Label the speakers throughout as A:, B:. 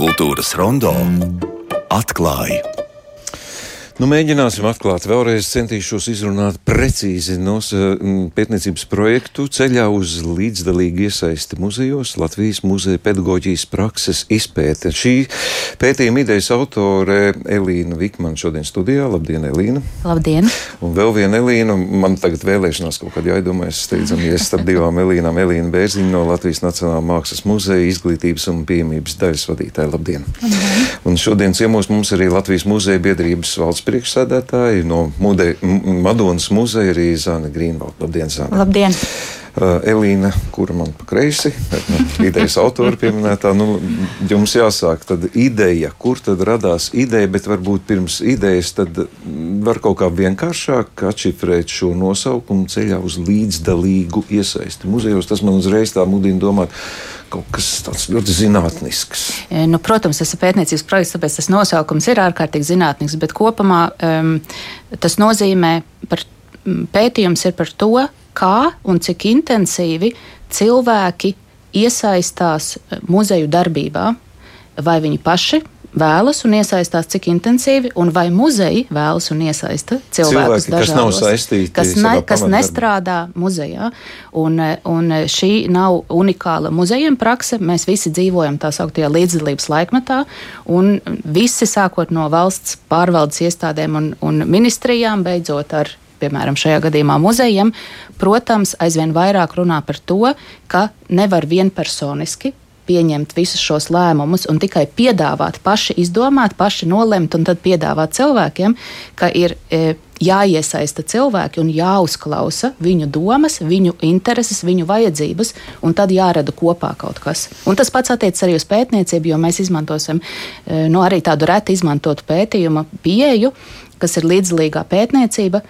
A: Kultūras rondo atklāja
B: Nu, mēģināsim atklāt. Vēlreiz centīšos izrunāt precīzi no pētniecības projektu ceļā uz līdzdalīgu iesaisti muzejos Latvijas muzeja pedagoģijas prakses izpēte. Šī pētījuma idejas autore Elīna Vikmana šodien studijā. Labdien, Elīna!
C: Labdien!
B: Un vēl viena Elīna, man tagad vēlēšanās kaut kad jāiedomājas steidzami, ja starp divām Elīnām. Elīna Bērziņa no Latvijas Nacionālā mākslas muzeja izglītības un pieejamības daļas vadītāja. Labdien! Labdien. Un šodien ciemos mums arī Latvijas muzeja biedrības valsts priekšsēdētāji no mude, Madonas muzeja arī Zāne Grīnvalda. Labdien, Zāne!
C: Labdien!
B: Uh, Elīna, kura man pa kreisi, nu, idejas autora pieminētā, nu, jums jāsāk tad ideja, kur tad radās ideja, bet varbūt pirms idejas tad var kaut kā vienkāršāk atšifrēt šo nosaukumu ceļā uz līdzdalīgu iesaisti muzejos. Tas man uzreiz tā mudina domāt, kaut kas tāds ļoti zinātnisks.
C: E, nu, protams, tas ir pētniecības projekts, tāpēc tas nosaukums ir ārkārtīgi zinātnisks, bet kopumā um, tas nozīmē, par pētījums ir par to, kā un cik intensīvi cilvēki iesaistās muzeju darbībā, vai viņi paši vēlas un iesaistās, cik intensīvi, un vai muzeji vēlas un iesaista cilvēkus
B: Cilvēki, kas nav saistīti,
C: kas, ne, kas nestrādā muzejā. Un, un šī nav unikāla muzejiem prakse. Mēs visi dzīvojam tā sauktajā līdzdalības laikmetā, un visi sākot no valsts pārvaldes iestādēm un, un ministrijām, beidzot ar piemēram, šajā gadījumā muzejiem, protams, aizvien vairāk runā par to, ka nevar vienpersoniski pieņemt visus šos lēmumus un tikai piedāvāt, paši izdomāt, paši nolemt un tad piedāvāt cilvēkiem, ka ir e, jāiesaista cilvēki un jāuzklausa viņu domas, viņu intereses, viņu vajadzības, un tad jārada kopā kaut kas. Un tas pats attiecas arī uz pētniecību, jo mēs izmantosim e, nu, arī tādu reti izmantotu pētījumu pieeju, kas ir līdzdalīgā pētniecība.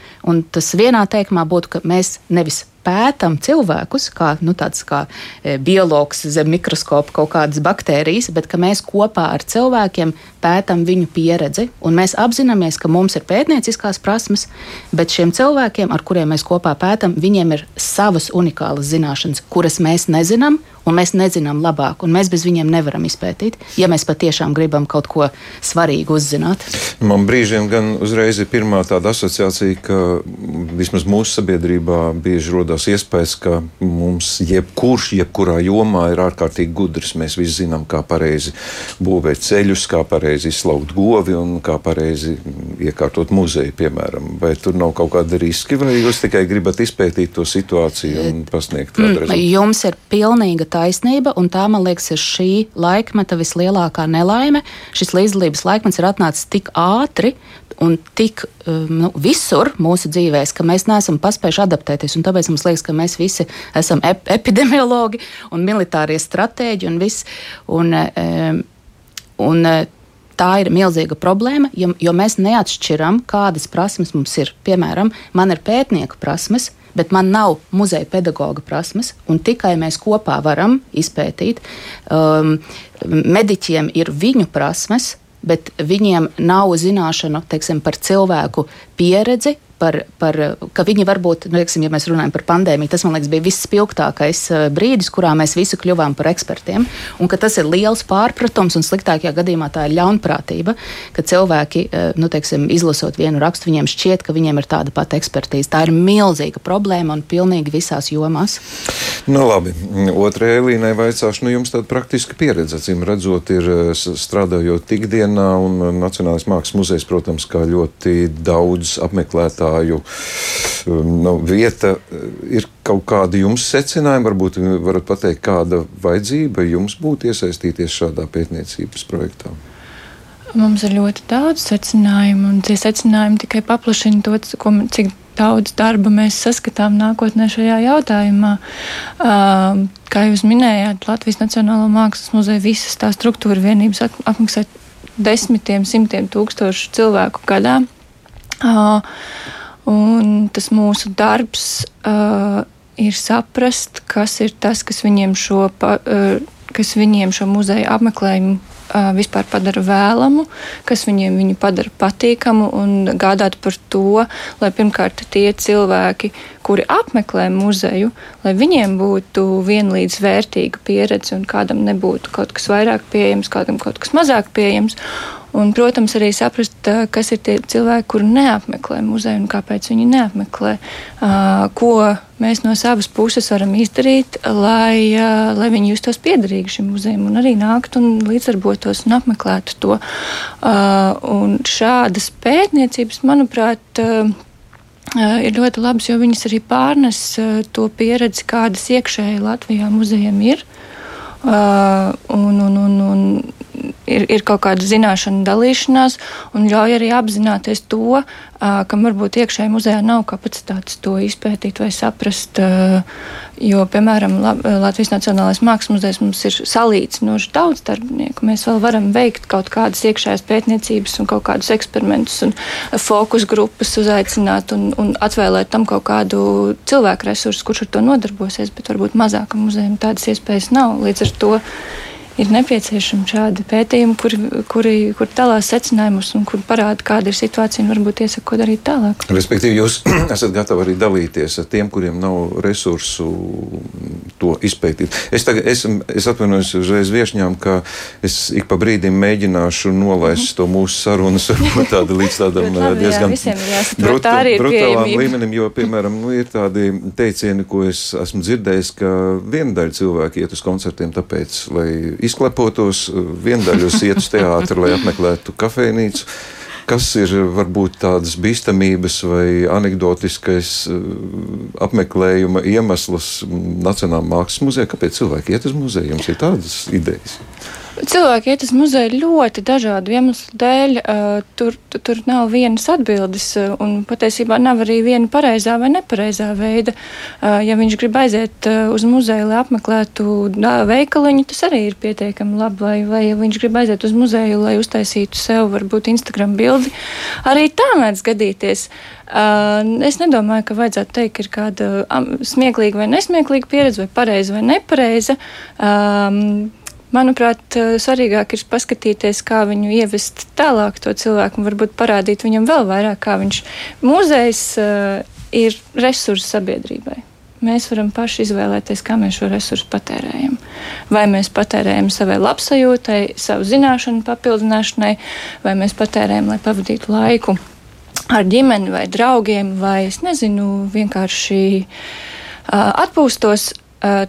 C: Tas vienā teikumā būtu, ka mēs nevis pētām cilvēkus, kā, nu, kā e, biologs zem mikroskopa kaut kādas baktērijas, bet mēs kopā ar cilvēkiem pētām viņu pieredzi. Mēs apzināmies, ka mums ir pētnieciskās prasmes, bet šiem cilvēkiem, ar kuriem mēs kopā pētām, viņiem ir savas unikālas zināšanas, kuras mēs nezinām, un mēs nezinām labāk, un mēs bez viņiem nevaram izpētīt, ja mēs patiešām gribam kaut ko svarīgu uzzināt.
B: Man brīžiem gan uzreiz ir pirmā tāda asociācija, ka vismaz mūsu sabiedrībā bieži rodas iespējas, ka mums jebkurš, jebkurā jomā ir ārkārtīgi gudrs. Mēs visi zinām, kā pareizi būvēt ceļus, kā pareizi izslaukt govi un kā pareizi iekārtot muzeju, piemēram. Vai tur nav kaut kāda riski, vai jūs tikai gribat izpētīt to situāciju un pasniegt kādu mm, rezultātu?
C: Jums ir pilnīga taisnība, un tā, man liekas, ir šī laikmeta vislielākā nelaime. Šis līdzdalības laikmets ir atnācis tik ātri un tik um, nu, visur mūsu dzīvēs, ka mēs neesam paspējuši adaptēties. Tāpēc mums liekas, ka mēs visi esam ep epidemiologi un militārie stratēģi un viss. Un, um, un, tā ir milzīga problēma, jo, jo mēs neatšķiram, kādas prasmes mums ir. Piemēram, man ir pētnieku prasmes, bet man nav muzeja pedagoga prasmes, un tikai mēs kopā varam izpētīt. Um, mediķiem ir viņu prasmes, bet viņiem nav zināšanu teiksim, par cilvēku pieredzi, par, par, ka viņi varbūt, nu, teiksim, ja mēs runājam par pandēmiju, tas man liekas bija visspilgtākais eh, brīdis, kurā mēs visi kļuvām par ekspertiem. Un ka tas ir liels pārpratums un sliktākajā gadījumā tā ir ļaunprātība, ka cilvēki, eh, nu, teiksim, izlasot vienu rakstu, viņiem šķiet, ka viņiem ir tāda pati ekspertīze. Tā ir milzīga problēma un pilnīgi visās jomās.
B: Nu, labi. Otrajai līnijai vaicāšu, nu, jums tāda praktiska pieredze, acīm redzot, ir eh, strādājot ikdienā un Nacionālais mākslas muzejs, protams, kā ļoti daudz apmeklētāju skolotāju um, nu, vieta. Ir kaut kādi jums secinājumi, varbūt varat pateikt, kāda vajadzība jums būtu iesaistīties šādā pētniecības projektā?
D: Mums ir ļoti daudz secinājumu, un tie secinājumi tikai paplašina to, ko, cik daudz darba mēs saskatām nākotnē šajā jautājumā. Uh, kā jūs minējāt, Latvijas Nacionālo mākslas muzeja visas tā struktūra vienības apmaksā desmitiem, simtiem tūkstošu cilvēku gadā. Uh, Un tas mūsu darbs uh, ir saprast, kas ir tas, kas viņiem šo. Pa, uh, kas viņiem šo muzeju apmeklējumu vispār padara vēlamu, kas viņiem viņu padara patīkamu un gādāt par to, lai pirmkārt tie cilvēki, kuri apmeklē muzeju, lai viņiem būtu vienlīdz vērtīga pieredze un kādam nebūtu kaut kas vairāk pieejams, kādam kaut kas mazāk pieejams. Un, protams, arī saprast, kas ir tie cilvēki, kuri neapmeklē muzeju un kāpēc viņi neapmeklē. Ko mēs no savas puses varam izdarīt, lai, lai viņi justos piederīgi šim muzejam un arī nāktu un līdzdarbotos un apmeklētu to. Un šādas pētniecības, manuprāt, ir ļoti labas, jo viņas arī pārnes to pieredzi, kādas iekšēji Latvijā muzejiem ir. Un, un, un, un ir, ir kaut kāda zināšana dalīšanās un ļauj arī apzināties to, kam varbūt iekšēji muzejā nav kapacitātes to izpētīt vai saprast. Jo, piemēram, Latvijas Nacionālais Mākslas muzejs mums ir salīdzinoši daudz darbinieku. Mēs vēl varam veikt kaut kādas iekšējās pētniecības un kaut kādus eksperimentus un fokus grupas uzaicināt un, un atvēlēt tam kaut kādu cilvēku resursu, kurš ar to nodarbosies, bet varbūt mazākam muzejam tādas iespējas nav. Līdz ar to ir nepieciešami šādi pētījumi, kuri, kuri, kuri dalās secinājumus un kur parāda, kāda ir situācija un varbūt iesaka, ko darīt tālāk.
B: Respektīvi, jūs esat gatavi arī dalīties ar tiem, kuriem nav resursu to izpētīt. Es, tagad, es, es atvainojos uzreiz viešņām, ka es ik pa brīdim mēģināšu nolaist to mūsu sarunas tādu līdz tādam diezgan
D: bruta,
B: brutālām līmenim, jo, piemēram, nu, ir tādi teicieni, ko es esmu dzirdējis, ka viena daļa cilvēki iet uz koncertiem tāpēc, lai izklepotos, viendaļus iet uz teātri, lai apmeklētu kafejnīcu. Kas ir varbūt tādas bīstamības vai anekdotiskais eh, apmeklējuma iemesls Nacionālajā mākslas muzejā? Kāpēc cilvēki iet uz muzeju? Jums ir tādas idejas?
D: Cilvēki iet uz muzeju ļoti dažādu iemeslu dēļ. Tur, tur nav vienas atbildes, un patiesībā nav arī viena pareizā vai nepareizā veida. Ja viņš grib aiziet uz muzeju, lai apmeklētu veikaliņu, tas arī ir pietiekami labi. Vai, vai ja viņš grib aiziet uz muzeju, lai uztaisītu sev varbūt Instagram bildi, arī tā mēdz gadīties. Es nedomāju, ka vajadzētu teikt, ka ir kāda smieklīga vai nesmieklīga pieredze, vai pareiza vai nepareiza. Manuprāt, eh, svarīgāk ir paskatīties, kā viņu ievest tālāk to cilvēku un varbūt parādīt viņam vēl vairāk, kā viņš muzejs uh, ir resurss sabiedrībai. Mēs varam paši izvēlēties, kā mēs šo resursu patērējam. Vai mēs patērējam savai labsajūtai, savu zināšanu papildināšanai, vai mēs patērējam, lai pavadītu laiku ar ģimeni vai draugiem, vai es nezinu, vienkārši uh, atpūstos. Uh,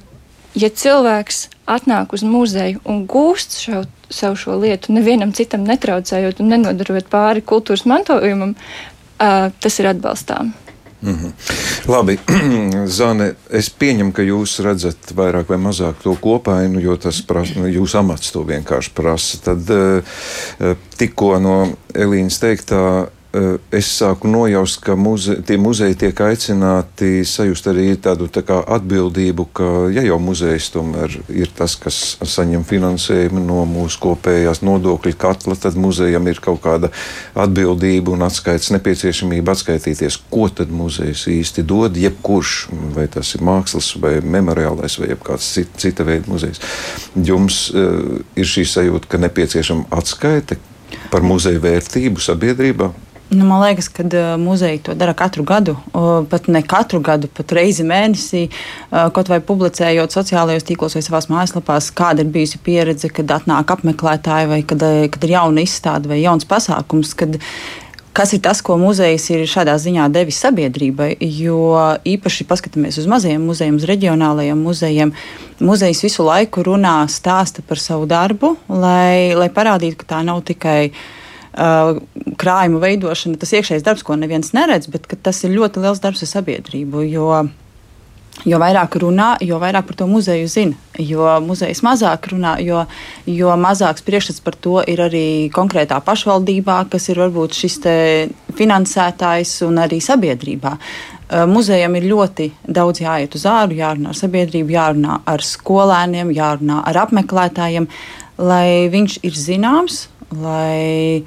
D: ja cilvēks atnāk uz muzeju un gūst šo, savu šo lietu, nevienam citam netraucējot un nenodarot pāri kultūras mantojumam, uh, tas ir atbalstām.
B: Mm -hmm. Labi, Zane, es pieņemu, ka jūs redzat vairāk vai mazāk to kopainu, jo tas prasa, jūsu amats to vienkārši prasa. Tad tikko no Elīnas teiktā es sāku nojaust, ka muze, tie muzeji tiek aicināti sajust arī tādu tā atbildību, ka ja jau muzejs tomēr ir tas, kas saņem finansējumu no mūsu kopējās nodokļu katla, tad muzejam ir kaut kāda atbildība un atskaites nepieciešamība atskaitīties, ko tad muzejs īsti dod, jebkurš, vai tas ir mākslas vai memoriālais vai kāds cita, cita veida muzejs. Jums uh, ir šī sajūta, ka nepieciešama atskaite par muzeja vērtību sabiedrībā.
E: Nu, man liekas, ka uh, muzeji to dara katru gadu, pat ne katru gadu, pat reizi mēnesī, kaut vai publicējot sociālajos tīklos vai savās mājaslapās, kāda ir bijusi pieredze, kad atnāk apmeklētāji vai kad, kad ir jauna izstāde vai jauns pasākums. Kad, Kas ir tas, ko muzejs ir šādā ziņā devis sabiedrībai? Jo īpaši paskatāmies uz mazajiem muzejiem, uz reģionālajiem muzejiem. Muzejs visu laiku runā, stāsta par savu darbu, lai, lai parādītu, ka tā nav tikai Uh, krājuma veidošana, tas iekšējais darbs, ko neviens neredz, bet tas ir ļoti liels darbs ar sabiedrību. Jo, jo vairāk runā, jo vairāk par to muzeju zina. Jo muzejs mazāk runā, jo, jo mazāks priekšstats par to ir arī konkrētā pašvaldībā, kas ir varbūt šis finansētājs un arī sabiedrībā. Uh, muzejam ir ļoti daudz jāiet uz āru, jārunā ar sabiedrību, jārunā ar skolēniem, jārunā ar apmeklētājiem, lai viņš ir zināms, lai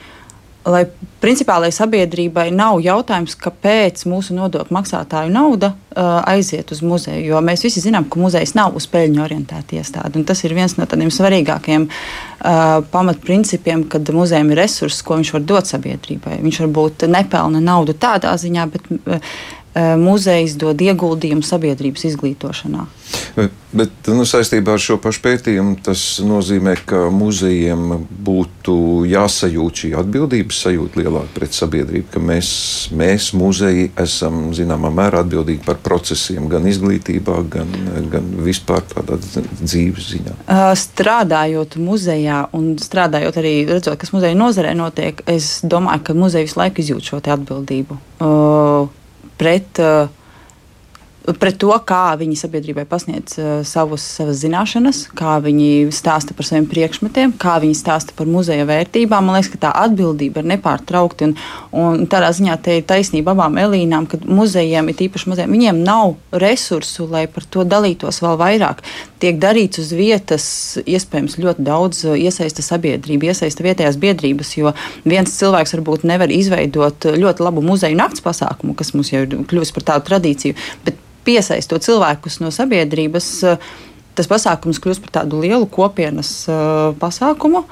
E: lai principā, lai sabiedrībai nav jautājums, kāpēc mūsu nodokļu maksātāju nauda uh, aiziet uz muzeju. Jo mēs visi zinām, ka muzejs nav uz peļņu orientēta iestāde. Tas ir viens no tādiem svarīgākiem uh, pamatprincipiem, kad muzejam ir resursi, ko viņš var dot sabiedrībai. Viņš varbūt nepelna naudu tādā ziņā, bet uh, muzejs dod ieguldījumu sabiedrības izglītošanā.
B: Bet, bet nu, saistībā ar šo pašu pētījumu tas nozīmē, ka muzejiem būtu jāsajūt šī atbildības sajūta lielāka pret sabiedrību, ka mēs, mēs muzeji, esam zināmā mērā atbildīgi par procesiem gan izglītībā, gan, gan vispār tādā dzīves ziņā.
E: Eh, strādājot muzejā un strādājot arī redzot, kas muzeja nozarē notiek, es domāju, ka muzeja visu laiku izjūt šo atbildību. Uh, pret uh, pret to, kā viņi sabiedrībai pasniedz uh, savus, savas zināšanas, kā viņi stāsta par saviem priekšmetiem, kā viņi stāsta par muzeja vērtībām. Man liekas, ka tā atbildība ir nepārtraukta. Un, un tādā ziņā te ir taisnība abām Elīnām, ka muzejiem, ir īpaši muzejiem, viņiem nav resursu, lai par to dalītos vēl vairāk. Tiek darīts uz vietas, iespējams, ļoti daudz uh, iesaista sabiedrība, iesaista vietējās biedrības, jo viens cilvēks varbūt nevar izveidot ļoti labu muzeju nakts pasākumu, kas mums jau ir kļuvis par tādu tradīciju. Bet piesaistot cilvēkus no sabiedrības, eh, tas pasākums kļūst par tādu lielu kopienas eh, pasākumu,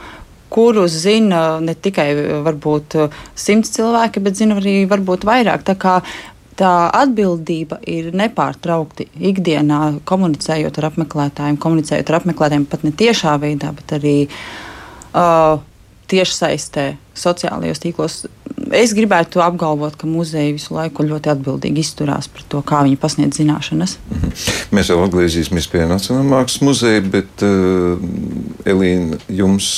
E: kurus zina ne tikai varbūt simts cilvēki, bet zina arī varbūt vairāk. Tā kā tā atbildība ir nepārtraukti ikdienā komunicējot ar apmeklētājiem, komunicējot ar apmeklētājiem pat ne tiešā veidā, bet arī uh, tiešsaistē, sociālajos tīklos. Es gribētu apgalvot, ka muzeji visu laiku ļoti atbildīgi izturās par to, kā viņi pasniedz zināšanas.
B: Mhm. Mēs jau atgriezīsimies pie Nacionālā mākslas muzeja, bet uh, Elīna, jums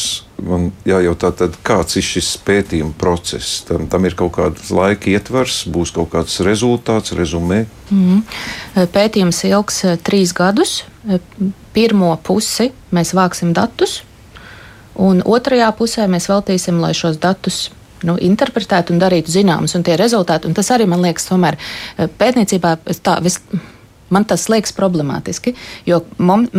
B: man jājautā, tad, kāds ir šis pētījuma process? Tam, tam ir kaut kāds laika ietvers, būs kaut kāds rezultāts, rezumē. Mm
C: -hmm. Pētījums ilgs uh, trīs gadus. Uh, pirmo pusi mēs vāksim datus Un otrajā pusē mēs veltīsim, lai šos datus nu, interpretētu un darītu zināmus, un tie rezultāti, un tas arī man liekas, tomēr eh, pētniecībā tā vis. Man tas liekas problemātiski, jo mums,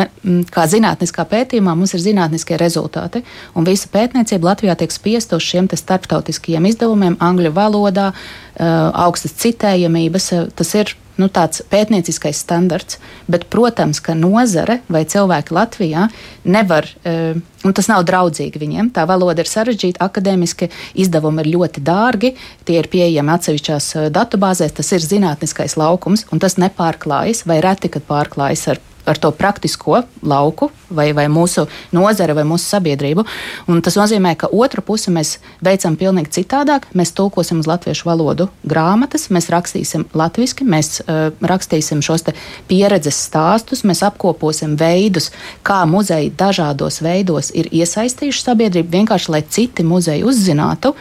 C: kā zinātniskā pētījumā, mums ir zinātniskie rezultāti, un visa pētniecība Latvijā tiek spiesta uz šiem starptautiskajiem izdevumiem, angļu valodā, eh, augstas citējamības. Eh, tas ir nu, tāds pētnieciskais standarts, bet, protams, ka nozare vai cilvēki Latvijā nevar, e, un tas nav draudzīgi viņiem. Tā valoda ir sarežģīta, akadēmiski izdevumi ir ļoti dārgi, tie ir pieejami atsevišķās e, datubāzēs, tas ir zinātniskais laukums, un tas nepārklājas vai reti, kad pārklājas ar ar to praktisko lauku, vai, vai mūsu nozare, vai mūsu sabiedrību. Un tas nozīmē, ka otru pusi mēs veicam pavisam citādāk. Mēs tulkosim uz latviešu valodu grāmatas, mēs rakstīsim latviešu, mēs uh, rakstīsim šos pieredzes stāstus, mēs apkoposim veidus, kā muzeji dažādos veidos ir iesaistījuši sabiedrību, vienkārši lai citi muzeji uzzinātu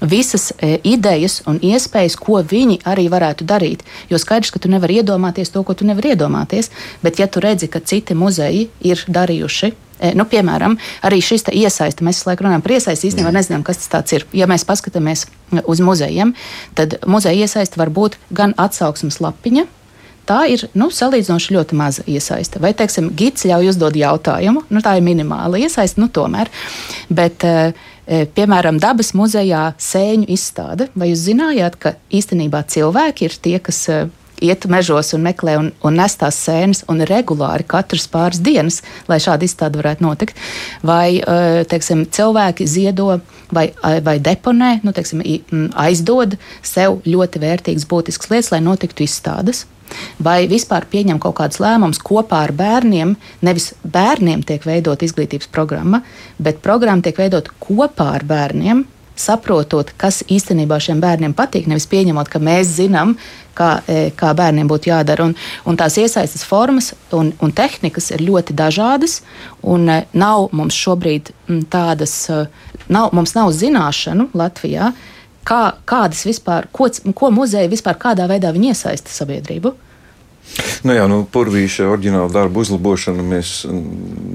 C: visas e, idejas un iespējas, ko viņi arī varētu darīt. Jo skaidrs, ka tu nevari iedomāties to, ko tu nevari iedomāties, bet ja tu redzi, ka citi muzeji ir darījuši. E, nu, piemēram, arī šis iesaiste, mēs laikam runājam par iesaisti, īstenībā nezinām, kas tas ir. Ja mēs paskatāmies uz muzejiem, tad muzeja iesaiste var būt gan atsauksmes lapiņa, tā ir nu, salīdzinoši ļoti maza iesaiste. Vai, teiksim, gids ļauj uzdot jautājumu, nu, tā ir minimāla iesaiste, nu, tomēr. Bet, uh, E, piemēram, dabas muzejā sēņu izstāde. Vai jūs zinājāt, ka īstenībā cilvēki ir tie, kas e, iet mežos un meklē un, un nes tās sēnes, un regulāri katras pāris dienas, lai šāda izstāde varētu notikt. Vai e, teiksim, cilvēki ziedo vai, vai deponē, nu, teiksim, aizdod sev ļoti vērtīgas, būtiskas lietas, lai notiktu izstādes vai vispār pieņem kaut kādus lēmumus kopā ar bērniem. Nevis bērniem tiek veidot izglītības programma, bet programma tiek veidot kopā ar bērniem. Saprotot, kas īstenībā šiem bērniem patīk, nevis pieņemot, ka mēs zinām, kā, e, kā bērniem būtu jādara. Un, un tās iesaistas formas un, un tehnikas ir ļoti dažādas, e, nav mums šobrīd tādas, e, nav, mums nav zināšanu Latvijā, kā, kādas vispār, ko, ko muzeja vispār kādā veidā iesaista sabiedrību?
B: Nu jā, nu, purvīša oriģināla darba uzlabošanu mēs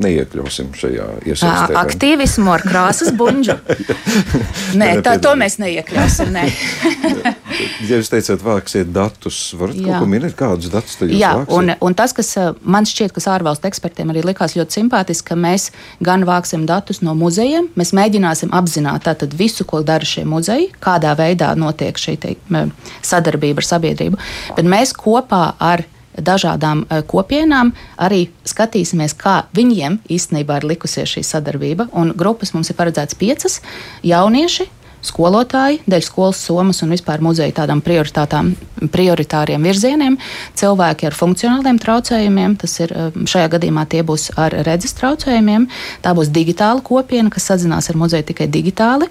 B: neiekļausim šajā iesaistē.
C: Aktīvismu ar krāsas buļģu. nē, tā to mēs neiekļausim. Nē.
B: ja jūs teicāt, vāksiet datus, varat jā. kaut ko minēt, kādus datus jūs jā, vāksiet?
C: Un, un tas, kas man šķiet, kas ārvalstu ekspertiem arī likās ļoti simpātiski, ka mēs gan vāksim datus no muzejiem, mēs mēģināsim apzināt tātad visu, ko dara šie muzeji, kādā veidā notiek šī te, sadarbība ar sabiedrību, bet mēs kopā ar dažādām kopienām, arī skatīsimies, kā viņiem īstenībā ir likusies šī sadarbība. Un grupas mums ir paredzētas piecas jaunieši, skolotāji, dēļ skolas somas un vispār muzeja tādām prioritāriem virzieniem. Cilvēki ar funkcionāliem traucējumiem, tas ir šajā gadījumā tie būs ar redzes traucējumiem. Tā būs digitāla kopiena, kas sazinās ar muzeju tikai digitāli.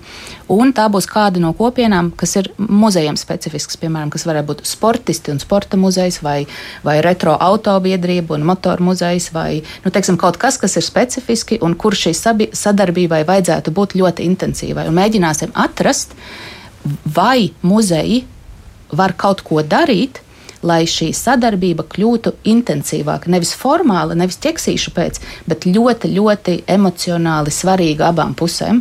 C: Un tā būs kāda no kopienām, kas ir muzejiem specifisks, piemēram, kas varētu būt sportisti un sporta muzejs, vai, vai retro autobiedrība un motoru muzejs, vai nu, teiksim, kaut kas, kas ir specifiski un kur šī sadarbībai vajadzētu būt ļoti intensīvai. Un mēģināsim atrast, vai muzeji var kaut ko darīt, lai šī sadarbība kļūtu intensīvāka. Nevis formāla, nevis ķeksīšu pēc, bet ļoti, ļoti emocionāli svarīga abām pusēm.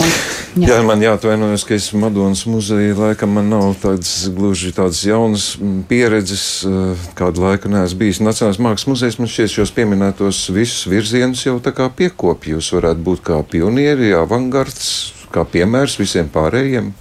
B: Un, jā. jā, man jāatvainojas, ka es Madonas muzeja laikam man nav tādas gluži tādas jaunas pieredzes, eh, kādu laiku neesmu bijis. Nacionālais mākslas muzejs man šķiet šos pieminētos visus virzienus jau tā kā piekopja. Jūs varētu būt kā pionieri, avangards, kā piemērs visiem pārējiem.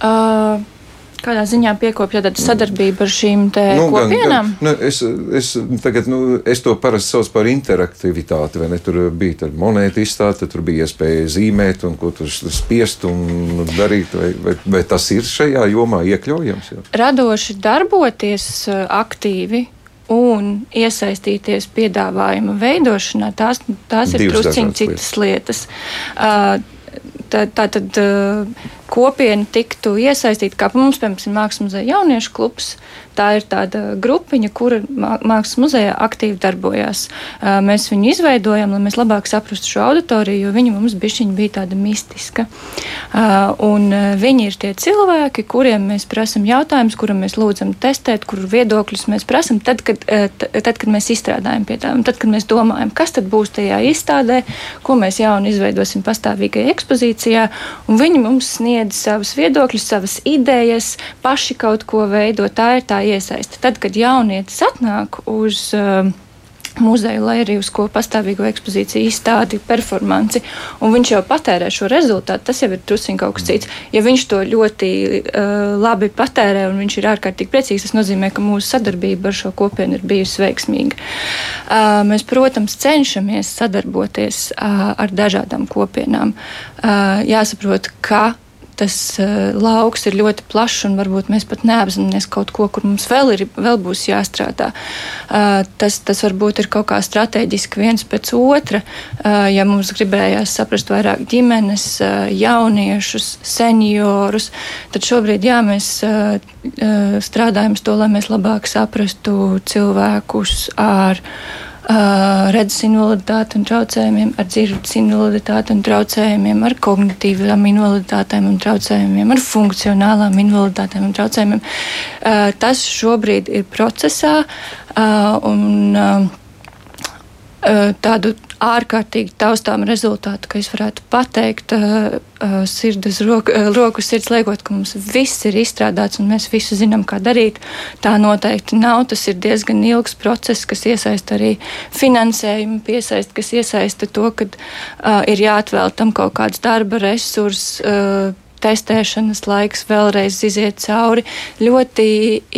D: Uh. Kādā ziņā piekopja tāda sadarbība ar šīm nu, kopienām?
B: Gan, gan, nu, es, es, tagad, nu, es to parasti saucu par interaktivitāti. Tur bija monēta izstāde, tur bija iespēja zīmēt un ko tur spiest un darīt. Vai, vai, vai tas ir šajā jomā iekļaujams? Jā?
D: Radoši darboties aktīvi un iesaistīties piedāvājuma veidošanā, tās, tās ir drusciņi citas lietas. lietas. Uh, tā, tā tad uh, kopiena tiktu iesaistīta, kā mums, piemēram, ir Mākslas muzeja jauniešu klubs. Tā ir tāda grupiņa, kura Mākslas muzejā aktīvi darbojas. Mēs viņu izveidojam, lai mēs labāk saprastu šo auditoriju, jo viņa mums bija tāda mistiska. Un viņi ir tie cilvēki, kuriem mēs prasām jautājumus, kuram mēs lūdzam testēt, kuru viedokļus mēs prasām, tad, kad, tad, kad mēs izstrādājam pie tām, tad, kad mēs domājam, kas tad būs tajā izstādē, ko mēs jaunu izveidosim pastāvīgajā ekspozīcijā, un viņi mums sniedz sniedz savus viedokļus, savas idejas, paši kaut ko veido. Tā ir tā iesaiste. Tad, kad jaunietis atnāk uz uh, muzeju, lai arī uz ko pastāvīgo ekspozīciju izstādi, performanci, un viņš jau patērē šo rezultātu, tas jau ir druskuļi kaut kas cits. Ja viņš to ļoti uh, labi patērē un viņš ir ārkārtīgi priecīgs, tas nozīmē, ka mūsu sadarbība ar šo kopienu ir bijusi veiksmīga. Uh, mēs, protams, cenšamies sadarboties uh, ar dažādām kopienām. Uh, jāsaprot, ka tas uh, lauks ir ļoti plašs, un varbūt mēs pat neapzināmies kaut ko, kur mums vēl, ir, vēl būs jāstrādā. Uh, tas, tas varbūt ir kaut kā strateģiski viens pēc otra. Uh, ja mums gribējās saprast vairāk ģimenes, jauniešus, seniorus, tad šobrīd jā, mēs strādājam uz to, lai mēs labāk saprastu cilvēkus ar uh, redzes invaliditāti un traucējumiem, ar dzirdes invaliditāti un traucējumiem, ar kognitīvām invaliditātēm un traucējumiem, ar funkcionālām invaliditātēm un traucējumiem. Tas šobrīd ir procesā un tādu ārkārtīgi taustām rezultātu, ka es varētu pateikt, uh, uh, sirds, roku, uh, roku sirds liekot, ka mums viss ir izstrādāts un mēs visu zinām, kā darīt. Tā noteikti nav. Tas ir diezgan ilgs process, kas iesaista arī finansējumu, piesaista, kas iesaista to, ka uh, ir jāatvēl tam kaut kāds darba resurss. Uh, testēšanas laiks, vēlreiz iziet cauri. Ļoti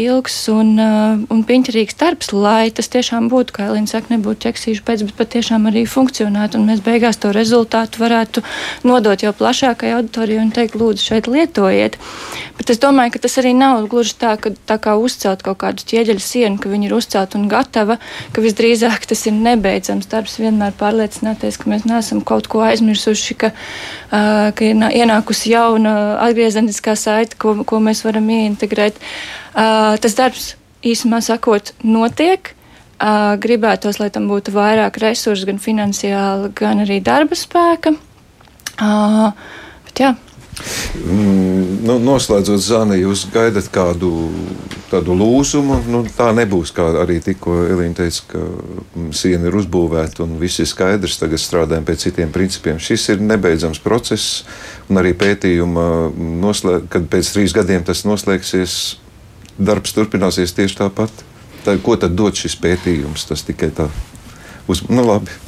D: ilgs un, uh, un piņķerīgs darbs, lai tas tiešām būtu, kā Elīna saka, nebūtu ķeksīšu pēc, bet patiešām arī funkcionētu. Un mēs beigās to rezultātu varētu nodot jau plašākai auditorijai un teikt, lūdzu, šeit lietojiet. Bet es domāju, ka tas arī nav gluži tā, ka tā kā uzcelt kaut kādu ķieģeļu sienu, ka viņi ir uzcelti un gatava, ka visdrīzāk tas ir nebeidzams darbs. Vienmēr pārliecināties, ka mēs neesam kaut ko aizmirsuši, ka, uh, ka ir ienākusi jauna atgriezeniskā saite, ko, ko mēs varam ieintegrēt. Uh, tas darbs īsumā sakot, notiek. Uh, gribētos, lai tam būtu vairāk resursu, gan finansiāli, gan arī darba spēka. Uh, bet, jā.
B: Mm, nu, noslēdzot zāni, jūs gaidat kādu tādu lūzumu. Nu, tā nebūs, kā arī tikko Elīna teica, ka mm, siena ir uzbūvēta un viss ir skaidrs. Tagad strādājam pēc citiem principiem. Šis ir nebeidzams process, un arī pētījuma, noslēg, kad pēc trīs gadiem tas noslēgsies, darbs turpināsies tieši tāpat. Tā, ko tad dod šis pētījums? Tas tikai tā uz, nu labi.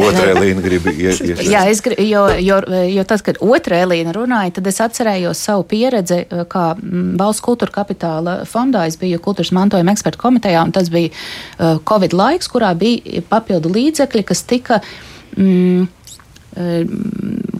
B: Otra līnija grib iet.
C: Jā, es gribu, jo, jo, jo tad, kad otrā līnija runāja, tad es atcerējos savu pieredzi, kā valsts kultūra kapitāla fondā. Es biju kultūras mantojuma ekspertu komitejā, un tas bija uh, Covid laiks, kurā bija papildu līdzekļi, kas tika. Mm,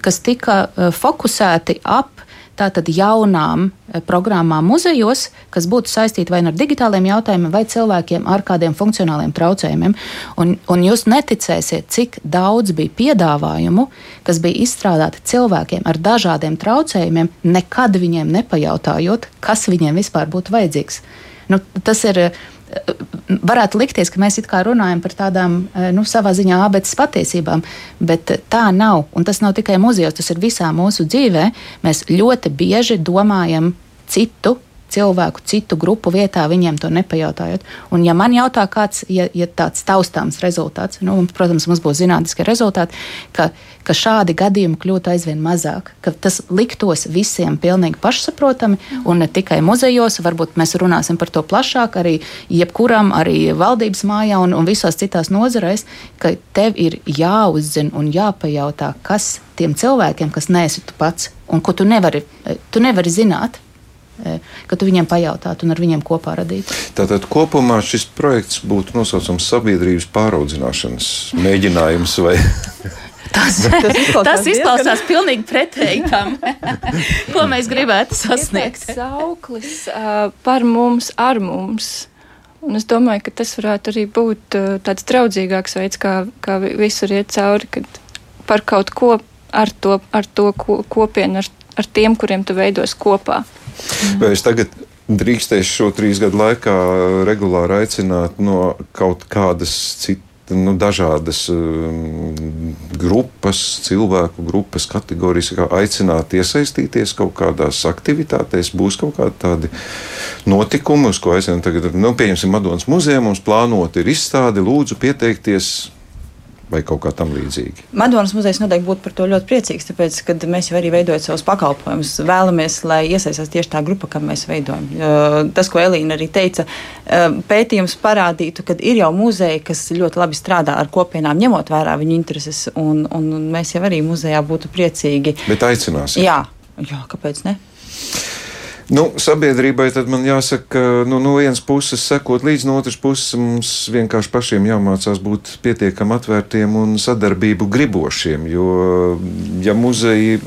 C: kas tika fokusēti ap tātad jaunām eh, programmām muzejos, kas būtu saistīti vai nu ar digitāliem jautājumiem, vai cilvēkiem ar kādiem funkcionāliem traucējumiem. Un, un jūs neticēsiet, cik daudz bija piedāvājumu, kas bija izstrādāti cilvēkiem ar dažādiem traucējumiem, nekad viņiem nepajautājot, kas viņiem vispār būtu vajadzīgs. Nu, tas ir varētu likties, ka mēs runājam par tādām, eh, nu, savā ziņā abetes patiesībām, bet eh, tā nav. Un tas nav tikai muzejos, tas ir visā mūsu dzīvē. Mēs ļoti bieži domājam citu cilvēku, citu grupu vietā, viņiem to nepajautājot. Un, ja man jautā, kāds ir ja, ja tāds taustāms rezultāts, nu, un, protams, mums būs zinātniski rezultāti, ka, ka šādi gadījumi kļūtu aizvien mazāk, ka tas liktos visiem pilnīgi pašsaprotami, un ne tikai muzejos, varbūt mēs runāsim par to plašāk, arī jebkuram, arī valdības mājā un, un visās citās nozarēs, ka tev ir jāuzzina un jāpajautā, kas tiem cilvēkiem, kas neesi tu pats, un ko tu nevari, tu nevari zināt ka tu viņiem pajautātu un ar viņiem kopā radītu.
B: Tātad kopumā šis projekts būtu nosaucams sabiedrības pāraudzināšanas mēģinājums vai?
C: Tas, tas izklausās, tas izklausās pilnīgi pretēji tam, ko mēs gribētu sasniegt.
D: Tas auglis uh, par mums, ar mums. Un es domāju, ka tas varētu arī būt uh, tāds draudzīgāks veids, kā, kā visur iet cauri, kad par kaut ko ar to, ar to ko, kopienu, ar, ar tiem, kuriem tu veidos kopā.
B: Vai es tagad drīkstēšu šo trīs gadu laikā regulāri aicināt no kaut kādas citas? nu, dažādas um, grupas, cilvēku grupas, kategorijas, kā aicināt iesaistīties kaut kādās aktivitātēs. Būs kaut kādi tādi notikumi, uz ko aicinām tagad, nu, pieņemsim, Madonas muzejā. Mums plānota ir izstāde, lūdzu pieteikties vai kaut kā tam līdzīga.
E: Madonas muzejs noteikti būtu par to ļoti priecīgs, tāpēc, ka mēs jau arī veidojam savus pakalpojumus. Vēlamies, lai iesaistās tieši tā grupa, kam mēs veidojam. Tas, ko Elīna arī teica, pētījums parādītu, ka ir jau muzeji, kas ļoti labi strādā ar kopienām, ņemot vērā viņu intereses, un, un mēs jau arī muzejā būtu priecīgi.
B: Bet aicināsim.
E: Jā, jā kāpēc ne?
B: Nu, sabiedrībai tad man jāsaka, ka nu, no vienas puses sekot līdzi, no otras puses mums vienkārši pašiem jāmācās būt pietiekami atvērtiem un sadarbību gribošiem. Jo, ja muzeji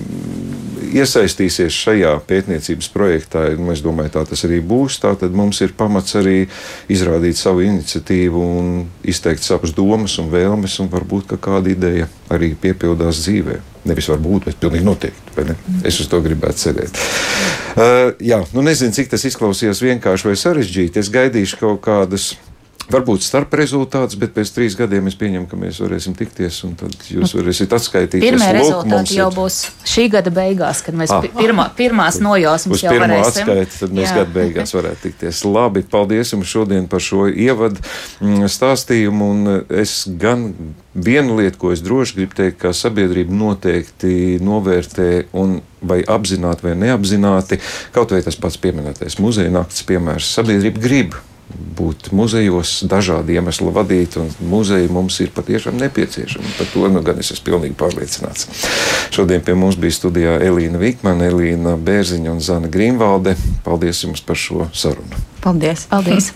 B: iesaistīsies šajā pētniecības projektā, un es domāju, tā tas arī būs, tad mums ir pamats arī izrādīt savu iniciatīvu un izteikt savas domas un vēlmes, un varbūt kāda ideja arī piepildās dzīvēm. Nevis varbūt, bet pilnīgi noteikti. Es uz to gribētu cerēt. Uh, jā, nu nezinu, cik tas izklausījās vienkārši vai sarežģīti. Es gaidīšu kaut kādas varbūt starp rezultātus, bet pēc trīs gadiem es pieņemu, ka mēs varēsim tikties un tad jūs nu, varēsiet atskaitīties.
C: Pirmie rezultāti jau būs šī gada beigās, kad mēs ah, pirmā, pirmās nojausmas jau
B: varēsim.
C: Atskaiti,
B: tad mēs Jā. gada beigās varētu tikties. Labi, paldies jums šodien par šo ievadu mm, stāstījumu un es gan vienu lietu, ko es droši gribu teikt, ka sabiedrība noteikti novērtē un vai apzināti vai neapzināti, kaut vai tas pats pieminētais muzeja nakts piemērs, sabiedrība grib būt muzejos, dažādu iemeslu vadīt, un muzeji mums ir patiešām nepieciešami. Par to nu, gan es esmu pilnīgi pārliecināts. Šodien pie mums bija studijā Elīna Vikmane, Elīna Bērziņa un Zana Grīmvalde. Paldies jums par šo sarunu.
E: Paldies!
C: Paldies.